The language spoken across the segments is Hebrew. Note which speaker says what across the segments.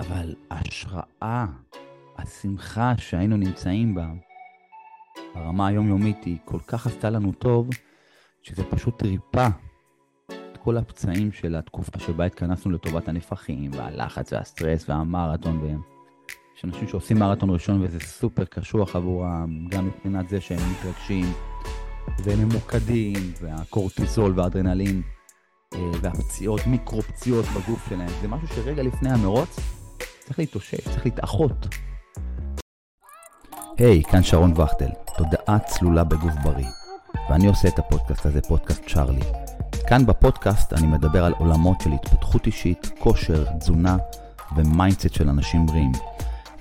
Speaker 1: אבל ההשראה, השמחה שהיינו נמצאים בה, ברמה היומיומית היא כל כך עשתה לנו טוב, שזה פשוט ריפא את כל הפצעים של התקופה שבה התכנסנו לטובת הנפחים, והלחץ והסטרס והמרתון. והם. יש אנשים שעושים מרתון ראשון וזה סופר קשוח עבורם, גם מבחינת זה שהם מתרגשים והם ממוקדים, והקורטיזול והאדרנלין אה, והפציעות, מיקרו פציעות בגוף שלהם, זה משהו שרגע לפני המרוץ צריך להתאושש, צריך להתאחות. היי, hey, כאן שרון וכטל, תודעה צלולה בגוף בריא, ואני עושה את הפודקאסט הזה, פודקאסט צ'ארלי. כאן בפודקאסט אני מדבר על עולמות של התפתחות אישית, כושר, תזונה ו mindset של אנשים בריאים.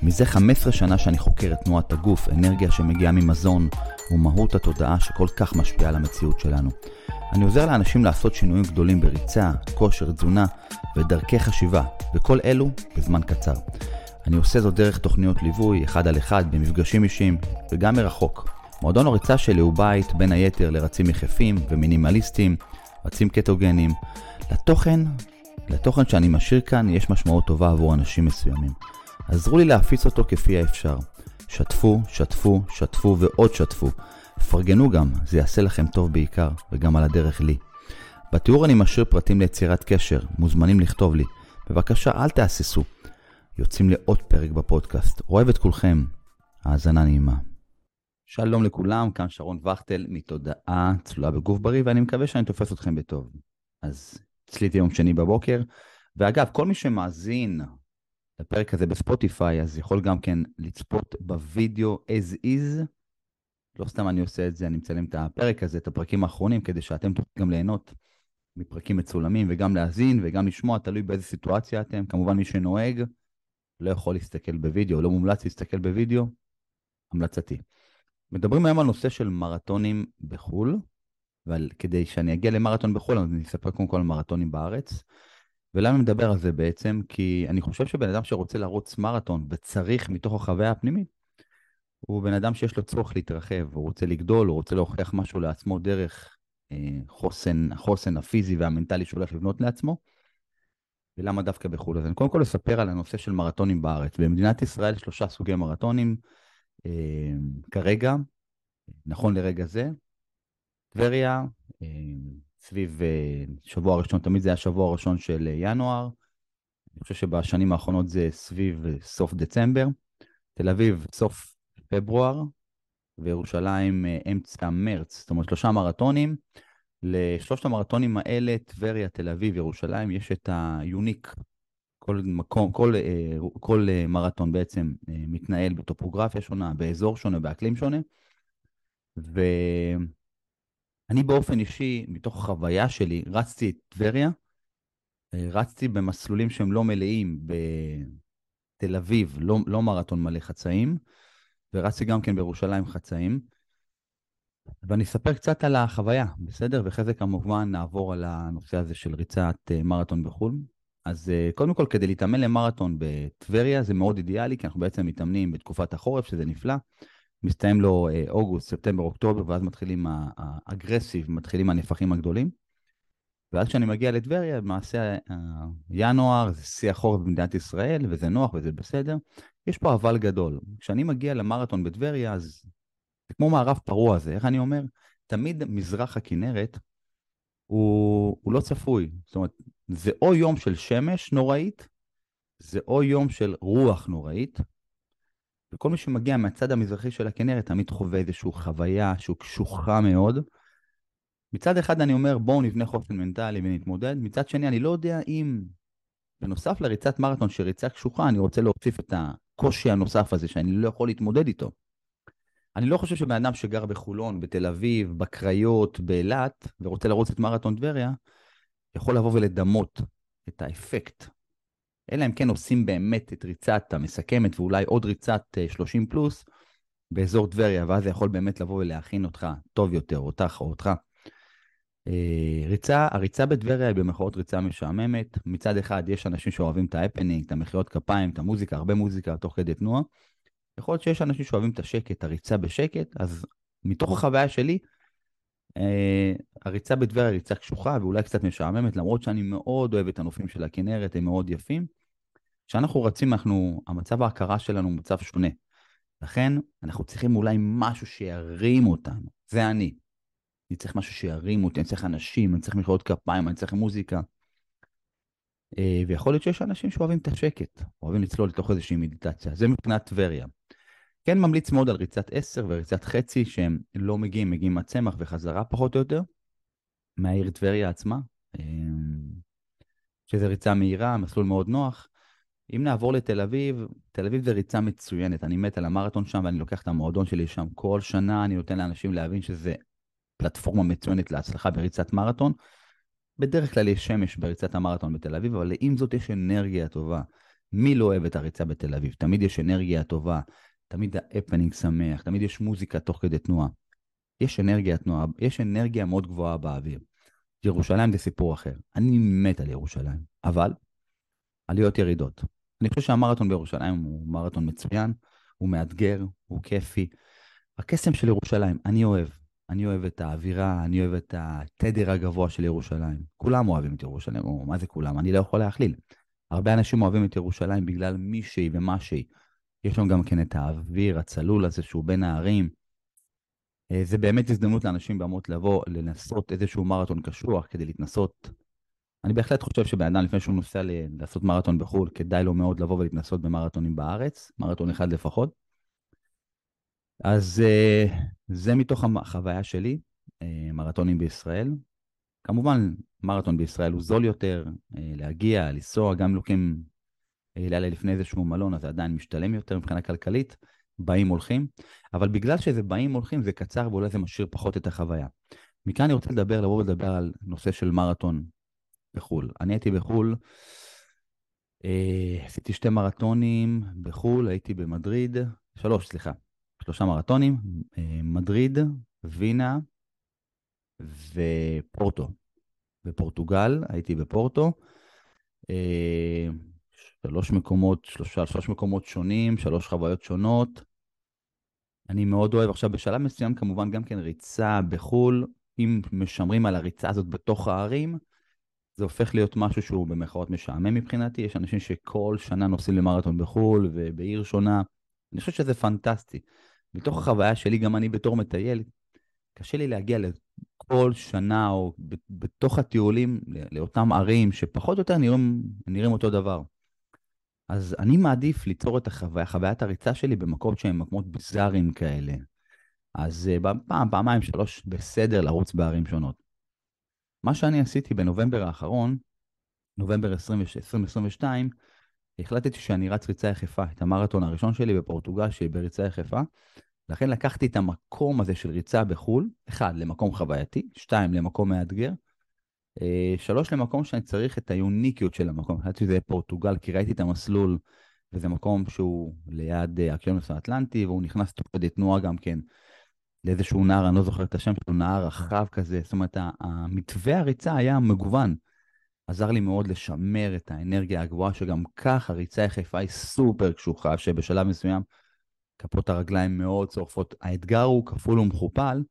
Speaker 1: מזה 15 שנה שאני חוקר את תנועת הגוף, אנרגיה שמגיעה ממזון ומהות התודעה שכל כך משפיעה על המציאות שלנו. אני עוזר לאנשים לעשות שינויים גדולים בריצה, כושר, תזונה ודרכי חשיבה, וכל אלו בזמן קצר. אני עושה זאת דרך תוכניות ליווי, אחד על אחד, במפגשים אישיים, וגם מרחוק. מועדון הריצה שלי הוא בית, בין היתר, לרצים יחפים ומינימליסטים, רצים קטוגנים. לתוכן, לתוכן שאני משאיר כאן, יש משמעות טובה עבור אנשים מסוימים. עזרו לי להפיץ אותו כפי האפשר. שתפו, שתפו, שתפו ועוד שתפו. פרגנו גם, זה יעשה לכם טוב בעיקר, וגם על הדרך לי. בתיאור אני משאיר פרטים ליצירת קשר, מוזמנים לכתוב לי. בבקשה, אל תהססו. יוצאים לעוד פרק בפודקאסט. אוהב את כולכם. האזנה נעימה. שלום לכולם, כאן שרון וכטל מתודעה צלולה בגוף בריא, ואני מקווה שאני תופס אתכם בטוב. אז אצלי יום שני בבוקר. ואגב, כל מי שמאזין לפרק הזה בספוטיפיי, אז יכול גם כן לצפות בווידאו as is. לא סתם אני עושה את זה, אני מצלם את הפרק הזה, את הפרקים האחרונים, כדי שאתם תוכלו גם ליהנות מפרקים מצולמים וגם להאזין וגם לשמוע, תלוי באיזה סיטואציה אתם. כמובן מי שנוהג לא יכול להסתכל בווידאו, לא מומלץ להסתכל בווידאו, המלצתי. מדברים היום על נושא של מרתונים בחו"ל, אבל כדי שאני אגיע למרתון בחו"ל, אני אספר קודם כל על מרתונים בארץ. ולמה אני מדבר על זה בעצם? כי אני חושב שבן אדם שרוצה לרוץ מרתון וצריך מתוך החוויה הפנימית, הוא בן אדם שיש לו צורך להתרחב, הוא רוצה לגדול, הוא רוצה להוכיח משהו לעצמו דרך אה, חוסן, החוסן הפיזי והמנטלי שהוא הולך לבנות לעצמו. ולמה דווקא בחו"ל? אז אני קודם כל אספר על הנושא של מרתונים בארץ. במדינת ישראל יש שלושה סוגי מרתונים אה, כרגע, נכון לרגע זה. טבריה, אה, סביב אה, שבוע הראשון, תמיד זה היה שבוע הראשון של אה, ינואר. אני חושב שבשנים האחרונות זה סביב אה, סוף דצמבר. תל אביב, סוף פברואר, וירושלים אמצע מרץ. זאת אומרת, שלושה מרתונים. לשלושת המרתונים האלה, טבריה, תל אביב, ירושלים, יש את היוניק. כל מקום, כל, כל מרתון בעצם מתנהל בטופוגרפיה שונה, באזור שונה, באקלים שונה. ו... אני באופן אישי, מתוך החוויה שלי, רצתי את טבריה, אה, רצתי במסלולים שהם לא מלאים בתל אביב, לא, לא מרתון מלא חצאים, ורצתי גם כן בירושלים חצאים. ואני אספר קצת על החוויה, בסדר? ואחרי זה כמובן נעבור על הנושא הזה של ריצת אה, מרתון בחו"ל. אז אה, קודם כל, כדי להתאמן למרתון בטבריה זה מאוד אידיאלי, כי אנחנו בעצם מתאמנים בתקופת החורף, שזה נפלא. מסתיים לו אה, אוגוסט, ספטמבר, אוקטובר, ואז מתחילים האגרסיב, מתחילים הנפחים הגדולים. ואז כשאני מגיע לטבריה, למעשה אה, ינואר זה שיא החורף במדינת ישראל, וזה נוח וזה בסדר. יש פה אבל גדול. כשאני מגיע למרתון בטבריה, אז זה כמו מערב פרוע הזה, איך אני אומר? תמיד מזרח הכנרת הוא, הוא לא צפוי. זאת אומרת, זה או יום של שמש נוראית, זה או יום של רוח נוראית, וכל מי שמגיע מהצד המזרחי של הכנרת תמיד חווה איזושהי חוויה שהוא קשוחה מאוד. מצד אחד אני אומר בואו נבנה חופן מנטלי ונתמודד, מצד שני אני לא יודע אם בנוסף לריצת מרתון שריצה קשוחה אני רוצה להוסיף את הקושי הנוסף הזה שאני לא יכול להתמודד איתו. אני לא חושב שבן אדם שגר בחולון, בתל אביב, בקריות, באילת, ורוצה לרוץ את מרתון טבריה, יכול לבוא ולדמות את האפקט אלא אם כן עושים באמת את ריצת המסכמת ואולי עוד ריצת 30 אה, פלוס באזור טבריה, ואז זה יכול באמת לבוא ולהכין אותך טוב יותר, אותך או אותך. אה, ריצה, הריצה בטבריה היא במחאות ריצה משעממת. מצד אחד יש אנשים שאוהבים את ההפנינג, את המחיאות כפיים, את המוזיקה, הרבה מוזיקה תוך כדי תנועה. יכול להיות שיש אנשים שאוהבים את השקט, הריצה בשקט, אז מתוך החוויה שלי, אה, הריצה בטבריה היא ריצה קשוחה ואולי קצת משעממת, למרות שאני מאוד אוהב את הנופים של הכנרת, הם מאוד יפים. כשאנחנו רצים, אנחנו, המצב ההכרה שלנו הוא מצב שונה. לכן, אנחנו צריכים אולי משהו שירים אותנו. זה אני. אני צריך משהו שירים אותי, אני צריך אנשים, אני צריך מחיאות כפיים, אני צריך מוזיקה. אה, ויכול להיות שיש אנשים שאוהבים את השקט, אוהבים לצלול לתוך איזושהי מדיטציה. זה מבחינת טבריה. כן ממליץ מאוד על ריצת 10 וריצת חצי, שהם לא מגיעים, מגיעים מהצמח וחזרה פחות או יותר, מהעיר טבריה עצמה, אה, שזה ריצה מהירה, מסלול מאוד נוח. אם נעבור לתל אביב, תל אביב זה ריצה מצוינת, אני מת על המרתון שם ואני לוקח את המועדון שלי שם כל שנה, אני נותן לאנשים להבין שזה פלטפורמה מצוינת להצלחה בריצת מרתון. בדרך כלל יש שמש בריצת המרתון בתל אביב, אבל עם זאת יש אנרגיה טובה. מי לא אוהב את הריצה בתל אביב? תמיד יש אנרגיה טובה, תמיד האפנינג שמח, תמיד יש מוזיקה תוך כדי תנועה. יש אנרגיה תנועה, יש אנרגיה מאוד גבוהה באוויר. ירושלים זה סיפור אחר. אני מת על ירושלים, אבל עליות ירידות. אני חושב שהמרתון בירושלים הוא מרתון מצוין, הוא מאתגר, הוא כיפי. הקסם של ירושלים, אני אוהב. אני אוהב את האווירה, אני אוהב את התדר הגבוה של ירושלים. כולם אוהבים את ירושלים, או מה זה כולם? אני לא יכול להכליל. הרבה אנשים אוהבים את ירושלים בגלל מי שהיא ומה שהיא. יש לנו גם כן את האוויר הצלול הזה שהוא בין הערים. אה, זה באמת הזדמנות לאנשים במות לבוא, לנסות איזשהו מרתון קשוח כדי להתנסות. אני בהחלט חושב שבן אדם לפני שהוא נוסע לעשות מרתון בחו"ל, כדאי לו מאוד לבוא ולהתנסות במרתונים בארץ, מרתון אחד לפחות. אז אה, זה מתוך החוויה שלי, אה, מרתונים בישראל. כמובן, מרתון בישראל הוא זול יותר, אה, להגיע, לנסוע, גם לוקחים לילה לפני איזשהו מלון, אז זה עדיין משתלם יותר מבחינה כלכלית, באים הולכים, אבל בגלל שזה באים הולכים זה קצר ואולי זה משאיר פחות את החוויה. מכאן אני רוצה לדבר, לבוא ולדבר על נושא של מרתון בחו"ל. אני הייתי בחו"ל, אה, עשיתי שתי מרתונים בחו"ל, הייתי במדריד, שלוש, סליחה, שלושה מרתונים, אה, מדריד, וינה ופורטו. בפורטוגל, הייתי בפורטו. אה, שלוש מקומות, שלושה, שלוש מקומות שונים, שלוש חוויות שונות. אני מאוד אוהב עכשיו בשלב מסוים כמובן גם כן ריצה בחו"ל, אם משמרים על הריצה הזאת בתוך הערים, זה הופך להיות משהו שהוא במרכאות משעמם מבחינתי. יש אנשים שכל שנה נוסעים למרתון בחו"ל ובעיר שונה. אני חושב שזה פנטסטי. מתוך החוויה שלי, גם אני בתור מטייל, קשה לי להגיע לכל שנה או בתוך הטיולים לאותם ערים שפחות או יותר נראים, נראים אותו דבר. אז אני מעדיף ליצור את החוויה, חוויית הריצה שלי במקומות שהם מקומות ביזאריים כאלה. אז אה, פעם, פעמיים, שלוש, בסדר לרוץ בערים שונות. מה שאני עשיתי בנובמבר האחרון, נובמבר 2022, החלטתי שאני רץ ריצה יחפה, את המרתון הראשון שלי בפורטוגל, שהיא בריצה יחפה. לכן לקחתי את המקום הזה של ריצה בחו"ל, אחד, למקום חווייתי, שתיים, למקום מאתגר, אה, שלוש, למקום שאני צריך את היוניקיות של המקום. חשבתי שזה פורטוגל, כי ראיתי את המסלול, וזה מקום שהוא ליד אה, האוקיינוס האטלנטי, והוא נכנס תוך כדי תנועה גם כן לאיזשהו נהר, אני לא זוכר את השם שלו, נהר רחב כזה. זאת אומרת, המתווה הריצה היה מגוון. עזר לי מאוד לשמר את האנרגיה הגבוהה, שגם כך הריצה יחפה היא סופר קשוחה, שבשלב מסוים כפות הרגליים מאוד צורפות. האתגר הוא כפול ומכופל,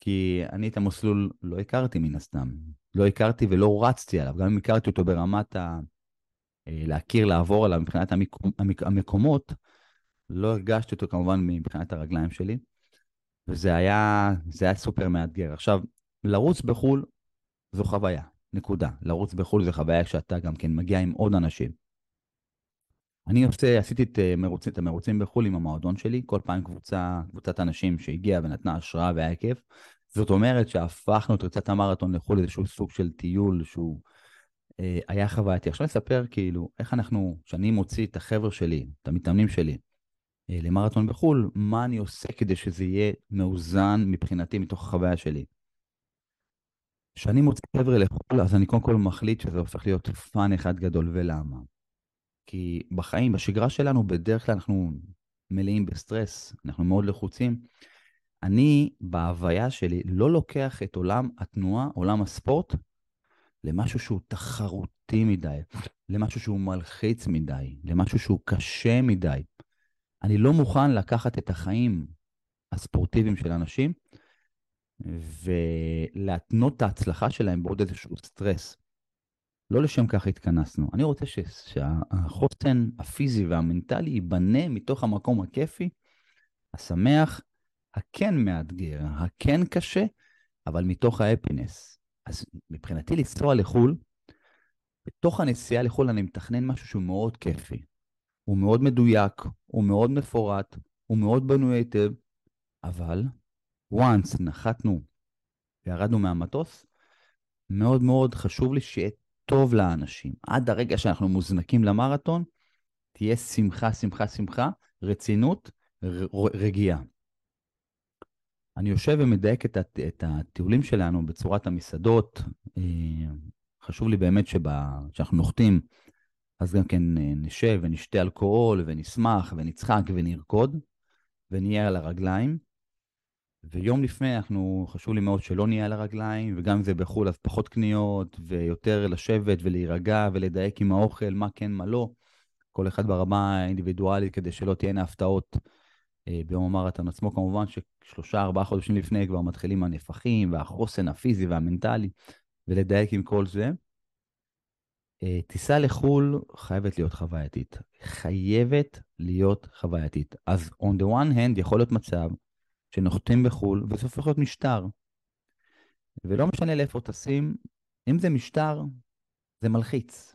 Speaker 1: כי אני את המסלול לא הכרתי מן הסתם. לא הכרתי ולא רצתי עליו, גם אם הכרתי אותו ברמת ה... אה, להכיר, לעבור עליו מבחינת המקומ... המקומות, לא הרגשתי אותו כמובן מבחינת הרגליים שלי, וזה היה, היה סופר מאתגר. עכשיו, לרוץ בחו"ל זו חוויה, נקודה. לרוץ בחו"ל זו חוויה שאתה גם כן מגיע עם עוד אנשים. אני עושה, עשיתי את, אה, מרוצ, את המרוצים בחו"ל עם המועדון שלי, כל פעם קבוצה, קבוצת אנשים שהגיעה ונתנה השראה והיה כיף. זאת אומרת שהפכנו את ריצת המרתון לחו"ל איזשהו סוג של טיול שהוא אה, היה חווייתי. עכשיו נספר כאילו איך אנחנו, כשאני מוציא את החבר'ה שלי, את המתאמנים שלי, אה, למרתון בחו"ל, מה אני עושה כדי שזה יהיה מאוזן מבחינתי מתוך החוויה שלי. כשאני מוציא חבר'ה לחו"ל, אז אני קודם כל מחליט שזה הופך להיות fun אחד גדול, ולמה? כי בחיים, בשגרה שלנו, בדרך כלל אנחנו מלאים בסטרס, אנחנו מאוד לחוצים. אני, בהוויה שלי, לא לוקח את עולם התנועה, עולם הספורט, למשהו שהוא תחרותי מדי, למשהו שהוא מלחיץ מדי, למשהו שהוא קשה מדי. אני לא מוכן לקחת את החיים הספורטיביים של אנשים ולהתנות את ההצלחה שלהם בעוד איזשהו סטרס. לא לשם כך התכנסנו. אני רוצה ש... שהחוסן הפיזי והמנטלי ייבנה מתוך המקום הכיפי, השמח, הכן מאתגר, הכן קשה, אבל מתוך האפינס. אז מבחינתי לנסוע לחו"ל, בתוך הנסיעה לחו"ל אני מתכנן משהו שהוא מאוד כיפי. הוא מאוד מדויק, הוא מאוד מפורט, הוא מאוד בנוי היטב, אבל once נחתנו וירדנו מהמטוס, מאוד מאוד חשוב לי שיהיה טוב לאנשים. עד הרגע שאנחנו מוזנקים למרתון, תהיה שמחה, שמחה, שמחה, רצינות, רגיעה. אני יושב ומדייק את, הט... את הטיולים שלנו בצורת המסעדות. אה, חשוב לי באמת שכשאנחנו נוחתים, אז גם כן אה, נשב ונשתה אלכוהול ונשמח ונצחק ונרקוד ונהיה על הרגליים. ויום לפני אנחנו, חשוב לי מאוד שלא נהיה על הרגליים, וגם אם זה בחו"ל אז פחות קניות, ויותר לשבת ולהירגע ולדייק עם האוכל, מה כן, מה לא. כל אחד ברמה האינדיבידואלית כדי שלא תהיינה הפתעות אה, ביום המרתון עצמו. כמובן ששלושה, ארבעה חודשים לפני כבר מתחילים הנפחים והחוסן הפיזי והמנטלי, ולדייק עם כל זה. אה, טיסה לחו"ל חייבת להיות חווייתית. חייבת להיות חווייתית. אז on the one hand יכול להיות מצב שנוחתים בחו"ל וזה הופך להיות משטר. ולא משנה לאיפה טסים, אם זה משטר, זה מלחיץ.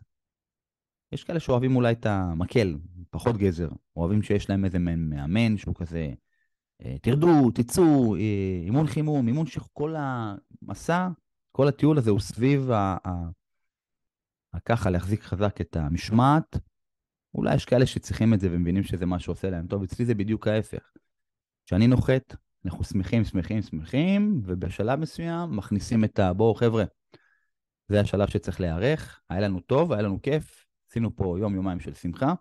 Speaker 1: יש כאלה שאוהבים אולי את המקל, פחות גזר. אוהבים שיש להם איזה מאמן שהוא כזה, אה, תרדו, תצאו, אה, אימון חימום, אימון ש... כל המסע, כל הטיול הזה הוא סביב ה... ככה להחזיק חזק את המשמעת. אולי יש כאלה שצריכים את זה ומבינים שזה מה שעושה להם טוב, אצלי זה בדיוק ההפך. כשאני נוחת, אנחנו שמחים, שמחים, שמחים, ובשלב מסוים מכניסים את ה... בואו חבר'ה, זה השלב שצריך להיערך, היה לנו טוב, היה לנו כיף, עשינו פה יום-יומיים של שמחה,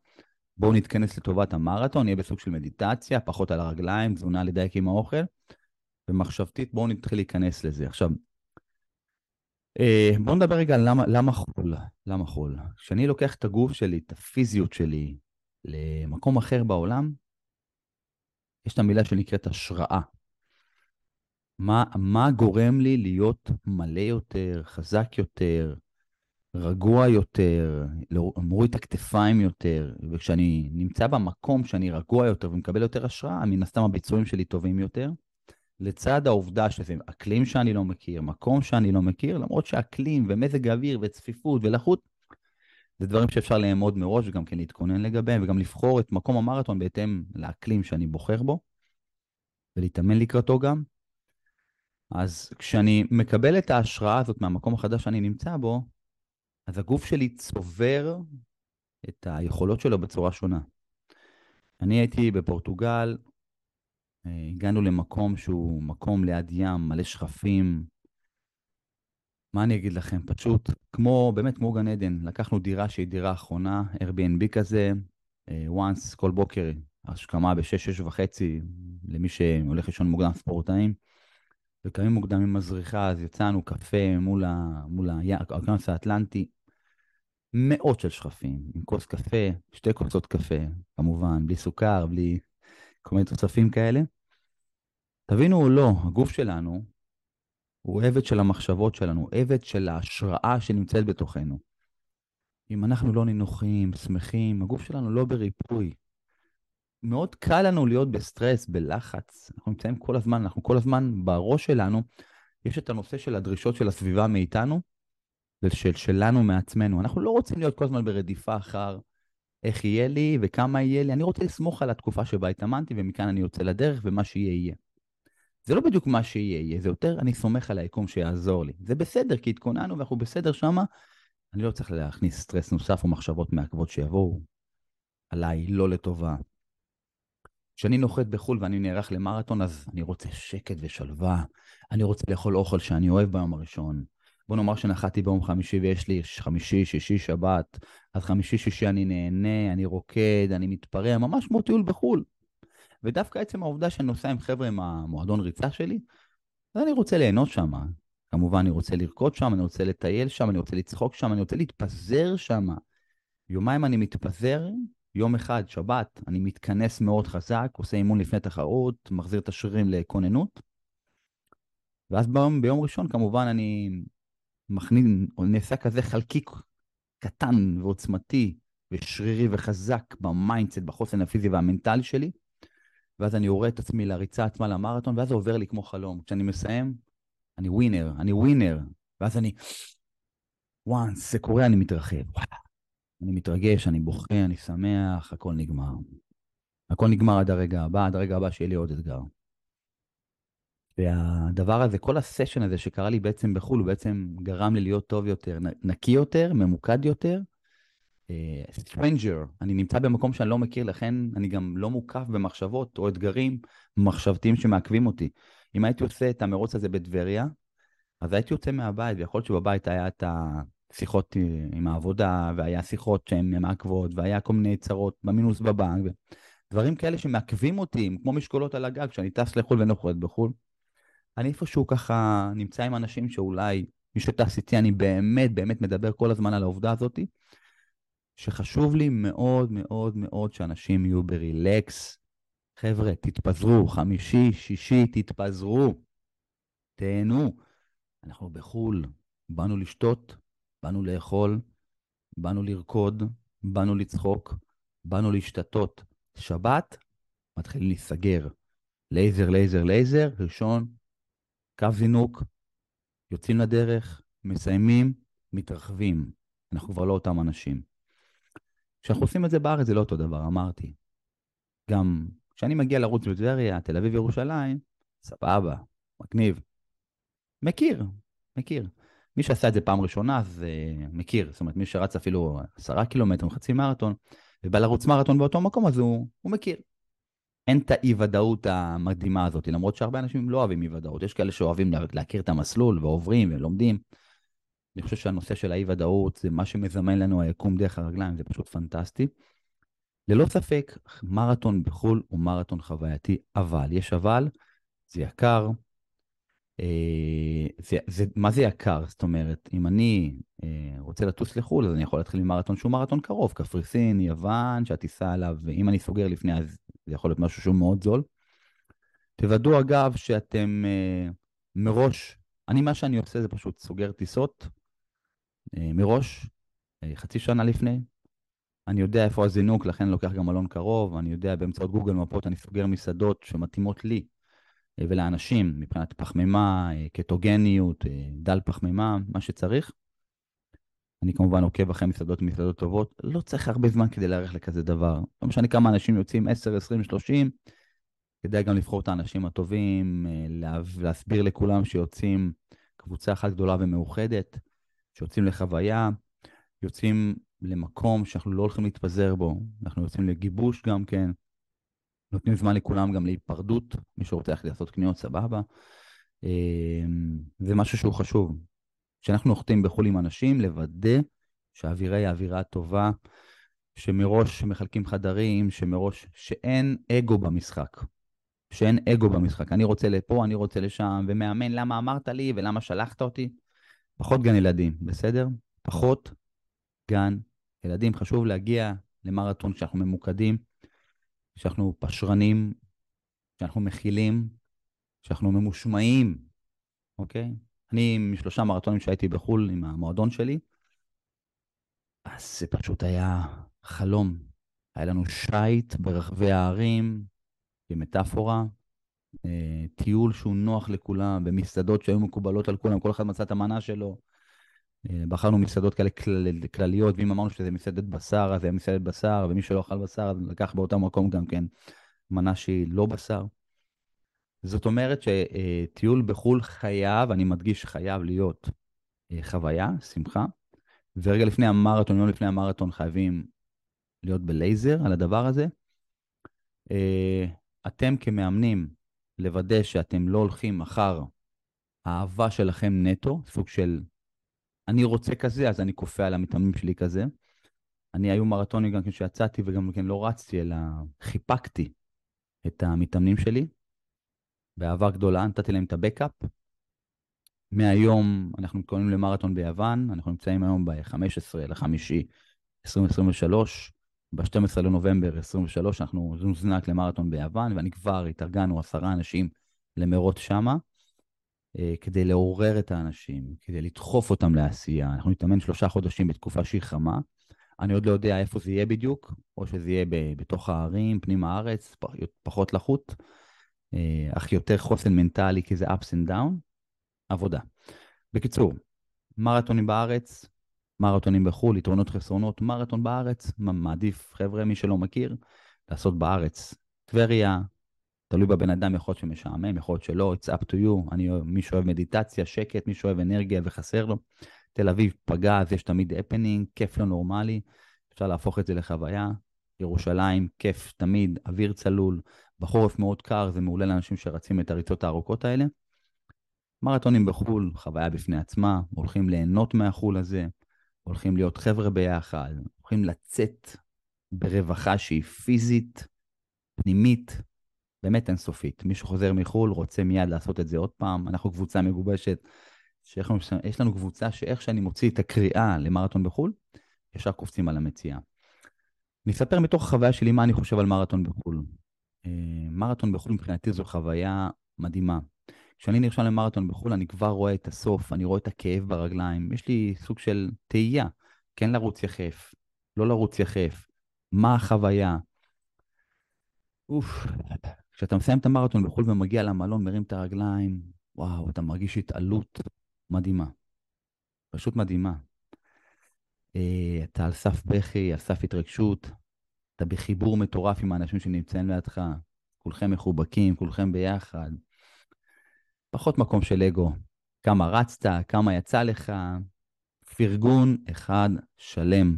Speaker 1: בואו נתכנס לטובת המרתון, נהיה בסוג של מדיטציה, פחות על הרגליים, תזונה לדייק עם האוכל, ומחשבתית בואו נתחיל להיכנס לזה. עכשיו, אה, בואו נדבר רגע על למה, למה חול. למה חול? כשאני לוקח את הגוף שלי, את הפיזיות שלי, למקום אחר בעולם, יש את המילה שנקראת השראה. מה, מה גורם לי להיות מלא יותר, חזק יותר, רגוע יותר, לא, מוריד את הכתפיים יותר, וכשאני נמצא במקום שאני רגוע יותר ומקבל יותר השראה, מן הסתם הביצועים שלי טובים יותר. לצד העובדה שזה אקלים שאני לא מכיר, מקום שאני לא מכיר, למרות שאקלים ומזג אוויר וצפיפות ולחות, זה דברים שאפשר לאמוד מראש וגם כן להתכונן לגביהם, וגם לבחור את מקום המרתון בהתאם לאקלים שאני בוחר בו, ולהתאמן לקראתו גם. אז כשאני מקבל את ההשראה הזאת מהמקום החדש שאני נמצא בו, אז הגוף שלי צובר את היכולות שלו בצורה שונה. אני הייתי בפורטוגל, אה, הגענו למקום שהוא מקום ליד ים, מלא שכפים. מה אני אגיד לכם? פשוט כמו, באמת כמו גן עדן. לקחנו דירה שהיא דירה אחרונה, Airbnb כזה, אה, once כל בוקר, השכמה ב-6, 6 וחצי, למי שהולך לישון מוקדם, ספורטאים. וקמים מוקדם עם מזריחה, אז יצאנו קפה מול, ה... מול האוקיינוס האטלנטי. מאות של שכפים, עם כוס קפה, שתי כוסות קפה, כמובן, בלי סוכר, בלי כל מיני תוספים כאלה. תבינו או לא, הגוף שלנו הוא עבד של המחשבות שלנו, עבד של ההשראה שנמצאת בתוכנו. אם אנחנו לא נינוחים, שמחים, הגוף שלנו לא בריפוי. מאוד קל לנו להיות בסטרס, בלחץ. אנחנו נמצאים כל הזמן, אנחנו כל הזמן בראש שלנו, יש את הנושא של הדרישות של הסביבה מאיתנו, ושל שלנו מעצמנו. אנחנו לא רוצים להיות כל הזמן ברדיפה אחר איך יהיה לי וכמה יהיה לי. אני רוצה לסמוך על התקופה שבה התאמנתי, ומכאן אני יוצא לדרך, ומה שיהיה יהיה. זה לא בדיוק מה שיהיה יהיה, זה יותר אני סומך על היקום שיעזור לי. זה בסדר, כי התכוננו ואנחנו בסדר שמה. אני לא צריך להכניס סטרס נוסף או מחשבות מעכבות שיבואו עליי לא לטובה. כשאני נוחת בחו"ל ואני נערך למרתון, אז אני רוצה שקט ושלווה. אני רוצה לאכול אוכל שאני אוהב ביום הראשון. בוא נאמר שנחתי ביום חמישי ויש לי חמישי, שישי, שבת, אז חמישי, שישי אני נהנה, אני רוקד, אני מתפרע, ממש כמו טיול בחו"ל. ודווקא עצם העובדה שאני נוסע עם חבר'ה עם המועדון ריצה שלי, אז אני רוצה ליהנות שם. כמובן, אני רוצה לרקוד שם, אני רוצה לטייל שם, אני רוצה לצחוק שם, אני רוצה להתפזר שם. יומיים אני מתפזר, יום אחד, שבת, אני מתכנס מאוד חזק, עושה אימון לפני תחרות, מחזיר את השרירים לכוננות. ואז ביום, ביום ראשון, כמובן, אני מכניס, נעשה כזה חלקיק קטן ועוצמתי ושרירי וחזק ב mindset, בחוסן הפיזי והמנטלי שלי, ואז אני רואה את עצמי לריצה עצמה למרתון, ואז זה עובר לי כמו חלום. כשאני מסיים, אני ווינר, אני ווינר, ואז אני, once זה קורה, אני מתרחב. אני מתרגש, אני בוכה, אני שמח, הכל נגמר. הכל נגמר עד הרגע הבא, עד הרגע הבא שיהיה לי עוד אתגר. והדבר הזה, כל הסשן הזה שקרה לי בעצם בחו"ל, הוא בעצם גרם לי להיות טוב יותר, נקי יותר, ממוקד יותר. stranger, uh, אני נמצא במקום שאני לא מכיר, לכן אני גם לא מוקף במחשבות או אתגרים מחשבתיים שמעכבים אותי. אם הייתי עושה את המרוץ הזה בטבריה, אז הייתי יוצא מהבית, ויכול להיות שבבית היה את השיחות עם העבודה, והיה שיחות שהן מעכבות, והיה כל מיני צרות במינוס בבנק, דברים כאלה שמעכבים אותי, כמו משקולות על הגג, כשאני טס לחו"ל ואני נוחת בחו"ל. אני איפשהו ככה נמצא עם אנשים שאולי מי שטס איתי, אני באמת באמת מדבר כל הזמן על העובדה הזאת, שחשוב לי מאוד מאוד מאוד שאנשים יהיו ב relax. חבר'ה, תתפזרו, חמישי, שישי, תתפזרו, תהנו. אנחנו בחו"ל, באנו לשתות, באנו לאכול, באנו לרקוד, באנו לצחוק, באנו להשתטות. שבת, מתחילים להיסגר. לייזר, לייזר, לייזר, ראשון, קו זינוק, יוצאים לדרך, מסיימים, מתרחבים. אנחנו כבר לא אותם אנשים. כשאנחנו עושים את זה בארץ זה לא אותו דבר, אמרתי. גם כשאני מגיע לרוץ בטבריה, תל אביב, ירושלים, סבבה, מגניב. מכיר, מכיר. מי שעשה את זה פעם ראשונה, אז uh, מכיר. זאת אומרת, מי שרץ אפילו עשרה קילומטר, חצי מרתון, ובא לרוץ מרתון באותו מקום, אז הוא, הוא מכיר. אין את האי-ודאות המקדימה הזאת, למרות שהרבה אנשים לא אוהבים אי-ודאות. יש כאלה שאוהבים להכיר את המסלול ועוברים ולומדים. אני חושב שהנושא של האי-ודאות זה מה שמזמן לנו היקום דרך הרגליים, זה פשוט פנטסטי. ללא ספק, מרתון בחו"ל הוא מרתון חווייתי, אבל, יש אבל, זה יקר. אה, זה, זה, מה זה יקר? זאת אומרת, אם אני אה, רוצה לטוס לחו"ל, אז אני יכול להתחיל ממרתון שהוא מרתון קרוב, קפריסין, יוון, שהטיסה עליו, ואם אני סוגר לפני, אז זה יכול להיות משהו שהוא מאוד זול. תוודאו אגב שאתם אה, מראש, אני מה שאני עושה זה פשוט סוגר טיסות מראש, חצי שנה לפני. אני יודע איפה הזינוק, לכן אני לוקח גם מלון קרוב, אני יודע באמצעות גוגל מפות אני סוגר מסעדות שמתאימות לי ולאנשים מבחינת פחמימה, אה, קטוגניות, אה, דל פחמימה, מה שצריך. אני כמובן עוקב אחרי מסעדות ומסעדות טובות, לא צריך הרבה זמן כדי להיערך לכזה דבר. לא משנה כמה אנשים יוצאים, 10, 20, 30, כדאי גם לבחור את האנשים הטובים, אה, להסביר לכולם שיוצאים קבוצה אחת גדולה ומאוחדת, שיוצאים לחוויה, יוצאים למקום שאנחנו לא הולכים להתפזר בו, אנחנו יוצאים לגיבוש גם כן, נותנים זמן לכולם גם להיפרדות, מי שרוצה ללכת לעשות קניות, סבבה. אה, זה משהו שהוא חשוב. כשאנחנו נוחתים בחו"ל עם אנשים, לוודא שהאווירה היא אווירה טובה, שמראש מחלקים חדרים, שמראש, שאין אגו במשחק. שאין אגו במשחק. אני רוצה לפה, אני רוצה לשם, ומאמן, למה אמרת לי ולמה שלחת אותי? פחות גן ילדים, בסדר? פחות גן ילדים. חשוב להגיע למרתון כשאנחנו ממוקדים, כשאנחנו פשרנים, כשאנחנו מכילים, כשאנחנו ממושמעים, אוקיי? אני, משלושה מרתונים שהייתי בחו"ל עם המועדון שלי, אז זה פשוט היה חלום. היה לנו שייט ברחבי הערים, כמטאפורה, אה, טיול שהוא נוח לכולם, במסעדות שהיו מקובלות על כולם, כל אחד מצא את המנה שלו. אה, בחרנו מסעדות כאלה כל, כלליות, ואם אמרנו שזה מסעדת בשר, אז היה מסעדת בשר, ומי שלא אכל בשר, אז לקח באותו מקום גם כן מנה שהיא לא בשר. זאת אומרת שטיול בחו"ל חייב, אני מדגיש חייב להיות אה, חוויה, שמחה, ורגע לפני המרתון, יום לפני המרתון חייבים להיות בלייזר על הדבר הזה. אה, אתם כמאמנים, לוודא שאתם לא הולכים אחר האהבה שלכם נטו, סוג של אני רוצה כזה, אז אני כופה על המתאמנים שלי כזה. אני היו מרתונים גם כשיצאתי וגם כן לא רצתי, אלא חיפקתי את המתאמנים שלי. באהבה גדולה, נתתי להם את הבקאפ. מהיום אנחנו מתכוננים למרתון ביוון, אנחנו נמצאים היום ב-15 לחמישי 2023, ב-12 לנובמבר 23 אנחנו נוזנק למרתון ביוון, ואני כבר התארגנו עשרה אנשים למרוץ שמה. אה, כדי לעורר את האנשים, כדי לדחוף אותם לעשייה. אנחנו נתאמן שלושה חודשים בתקופה שהיא חמה. אני עוד לא יודע איפה זה יהיה בדיוק, או שזה יהיה בתוך הערים, פנים הארץ, פחות לחות, אה, אך יותר חוסן מנטלי, כי זה ups and down, עבודה. בקיצור, מרתונים בארץ, מרתונים בחו"ל, יתרונות חסרונות, מרתון בארץ, מעדיף, חבר'ה, מי שלא מכיר, לעשות בארץ. טבריה, תלוי בבן אדם, יכול להיות שמשעמם, יכול להיות שלא, it's up to you. אני, מי שאוהב מדיטציה, שקט, מי שאוהב אנרגיה וחסר לו. תל אביב, פגז, יש תמיד הפנינג, כיף לא נורמלי, אפשר להפוך את זה לחוויה. ירושלים, כיף תמיד, אוויר צלול, בחורף מאוד קר, זה מעולה לאנשים שרצים את הריצות הארוכות האלה. מרתונים בחו"ל, חוויה בפני עצמה, הולכים ליהנות מהחו"ל הזה, הולכים להיות חבר'ה ביחד, הולכים לצאת ברווחה שהיא פיזית, פנימית, באמת אינסופית. מי שחוזר מחו"ל רוצה מיד לעשות את זה עוד פעם. אנחנו קבוצה מגובשת, שיש לנו קבוצה שאיך שאני מוציא את הקריאה למרתון בחו"ל, ישר קופצים על המציאה. אני אספר מתוך החוויה שלי מה אני חושב על מרתון בחו"ל. אה, מרתון בחו"ל מבחינתי זו חוויה מדהימה. כשאני נרשם למרתון בחו"ל, אני כבר רואה את הסוף, אני רואה את הכאב ברגליים. יש לי סוג של תהייה, כן לרוץ יחף, לא לרוץ יחף, מה החוויה. אוף, כשאתה מסיים את המרתון בחו"ל ומגיע למלון, מרים את הרגליים, וואו, אתה מרגיש התעלות מדהימה. פשוט מדהימה. אה, אתה על סף בכי, על סף התרגשות, אתה בחיבור מטורף עם האנשים שנמצאים לידך, כולכם מחובקים, כולכם ביחד. פחות מקום של אגו. כמה רצת, כמה יצא לך, פרגון אחד שלם.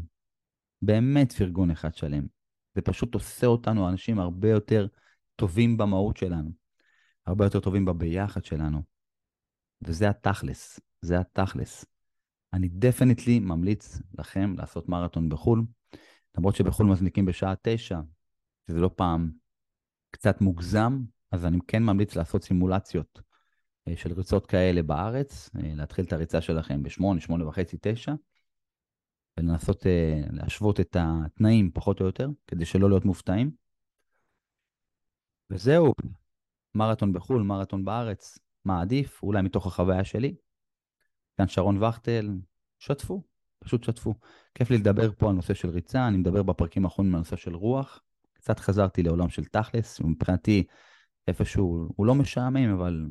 Speaker 1: באמת פרגון אחד שלם. זה פשוט עושה אותנו אנשים הרבה יותר טובים במהות שלנו, הרבה יותר טובים בביחד שלנו. וזה התכלס, זה התכלס. אני דפניטלי ממליץ לכם לעשות מרתון בחו"ל, למרות שבחו"ל מזניקים בשעה תשע, שזה לא פעם קצת מוגזם, אז אני כן ממליץ לעשות סימולציות אה, של ריצות כאלה בארץ, אה, להתחיל את הריצה שלכם בשמונה, שמונה וחצי, תשע, ולנסות אה, להשוות את התנאים פחות או יותר, כדי שלא להיות מופתעים. וזהו, מרתון בחו"ל, מרתון בארץ, מה עדיף? אולי מתוך החוויה שלי. כאן שרון וכטל, שתפו, פשוט שתפו. כיף לי לדבר פה על נושא של ריצה, אני מדבר בפרקים האחרונים על נושא של רוח. קצת חזרתי לעולם של תכלס, ומבחינתי איפשהו, הוא לא משעמם, אבל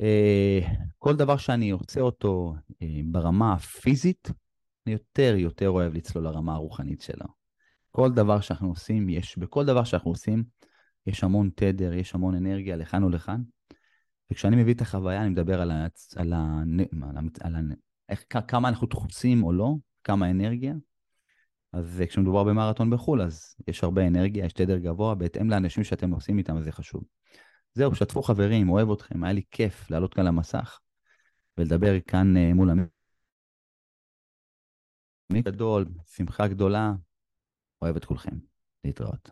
Speaker 1: אה, כל דבר שאני עושה אותו אה, ברמה הפיזית, אני יותר יותר אוהב לצלול לרמה הרוחנית שלו. כל דבר שאנחנו עושים, יש, בכל דבר שאנחנו עושים, יש המון תדר, יש המון אנרגיה לכאן ולכאן. וכשאני מביא את החוויה, אני מדבר על, ה, על, ה, על, ה, על ה, איך, כמה אנחנו דחוצים או לא, כמה אנרגיה. אז כשמדובר במרתון בחו"ל, אז יש הרבה אנרגיה, יש תדר גבוה, בהתאם לאנשים שאתם עושים איתם, אז זה חשוב. זהו, שתפו חברים, אוהב אתכם, היה לי כיף לעלות כאן למסך ולדבר כאן uh, מול המ... גדול, שמחה גדולה, אוהב את כולכם. להתראות.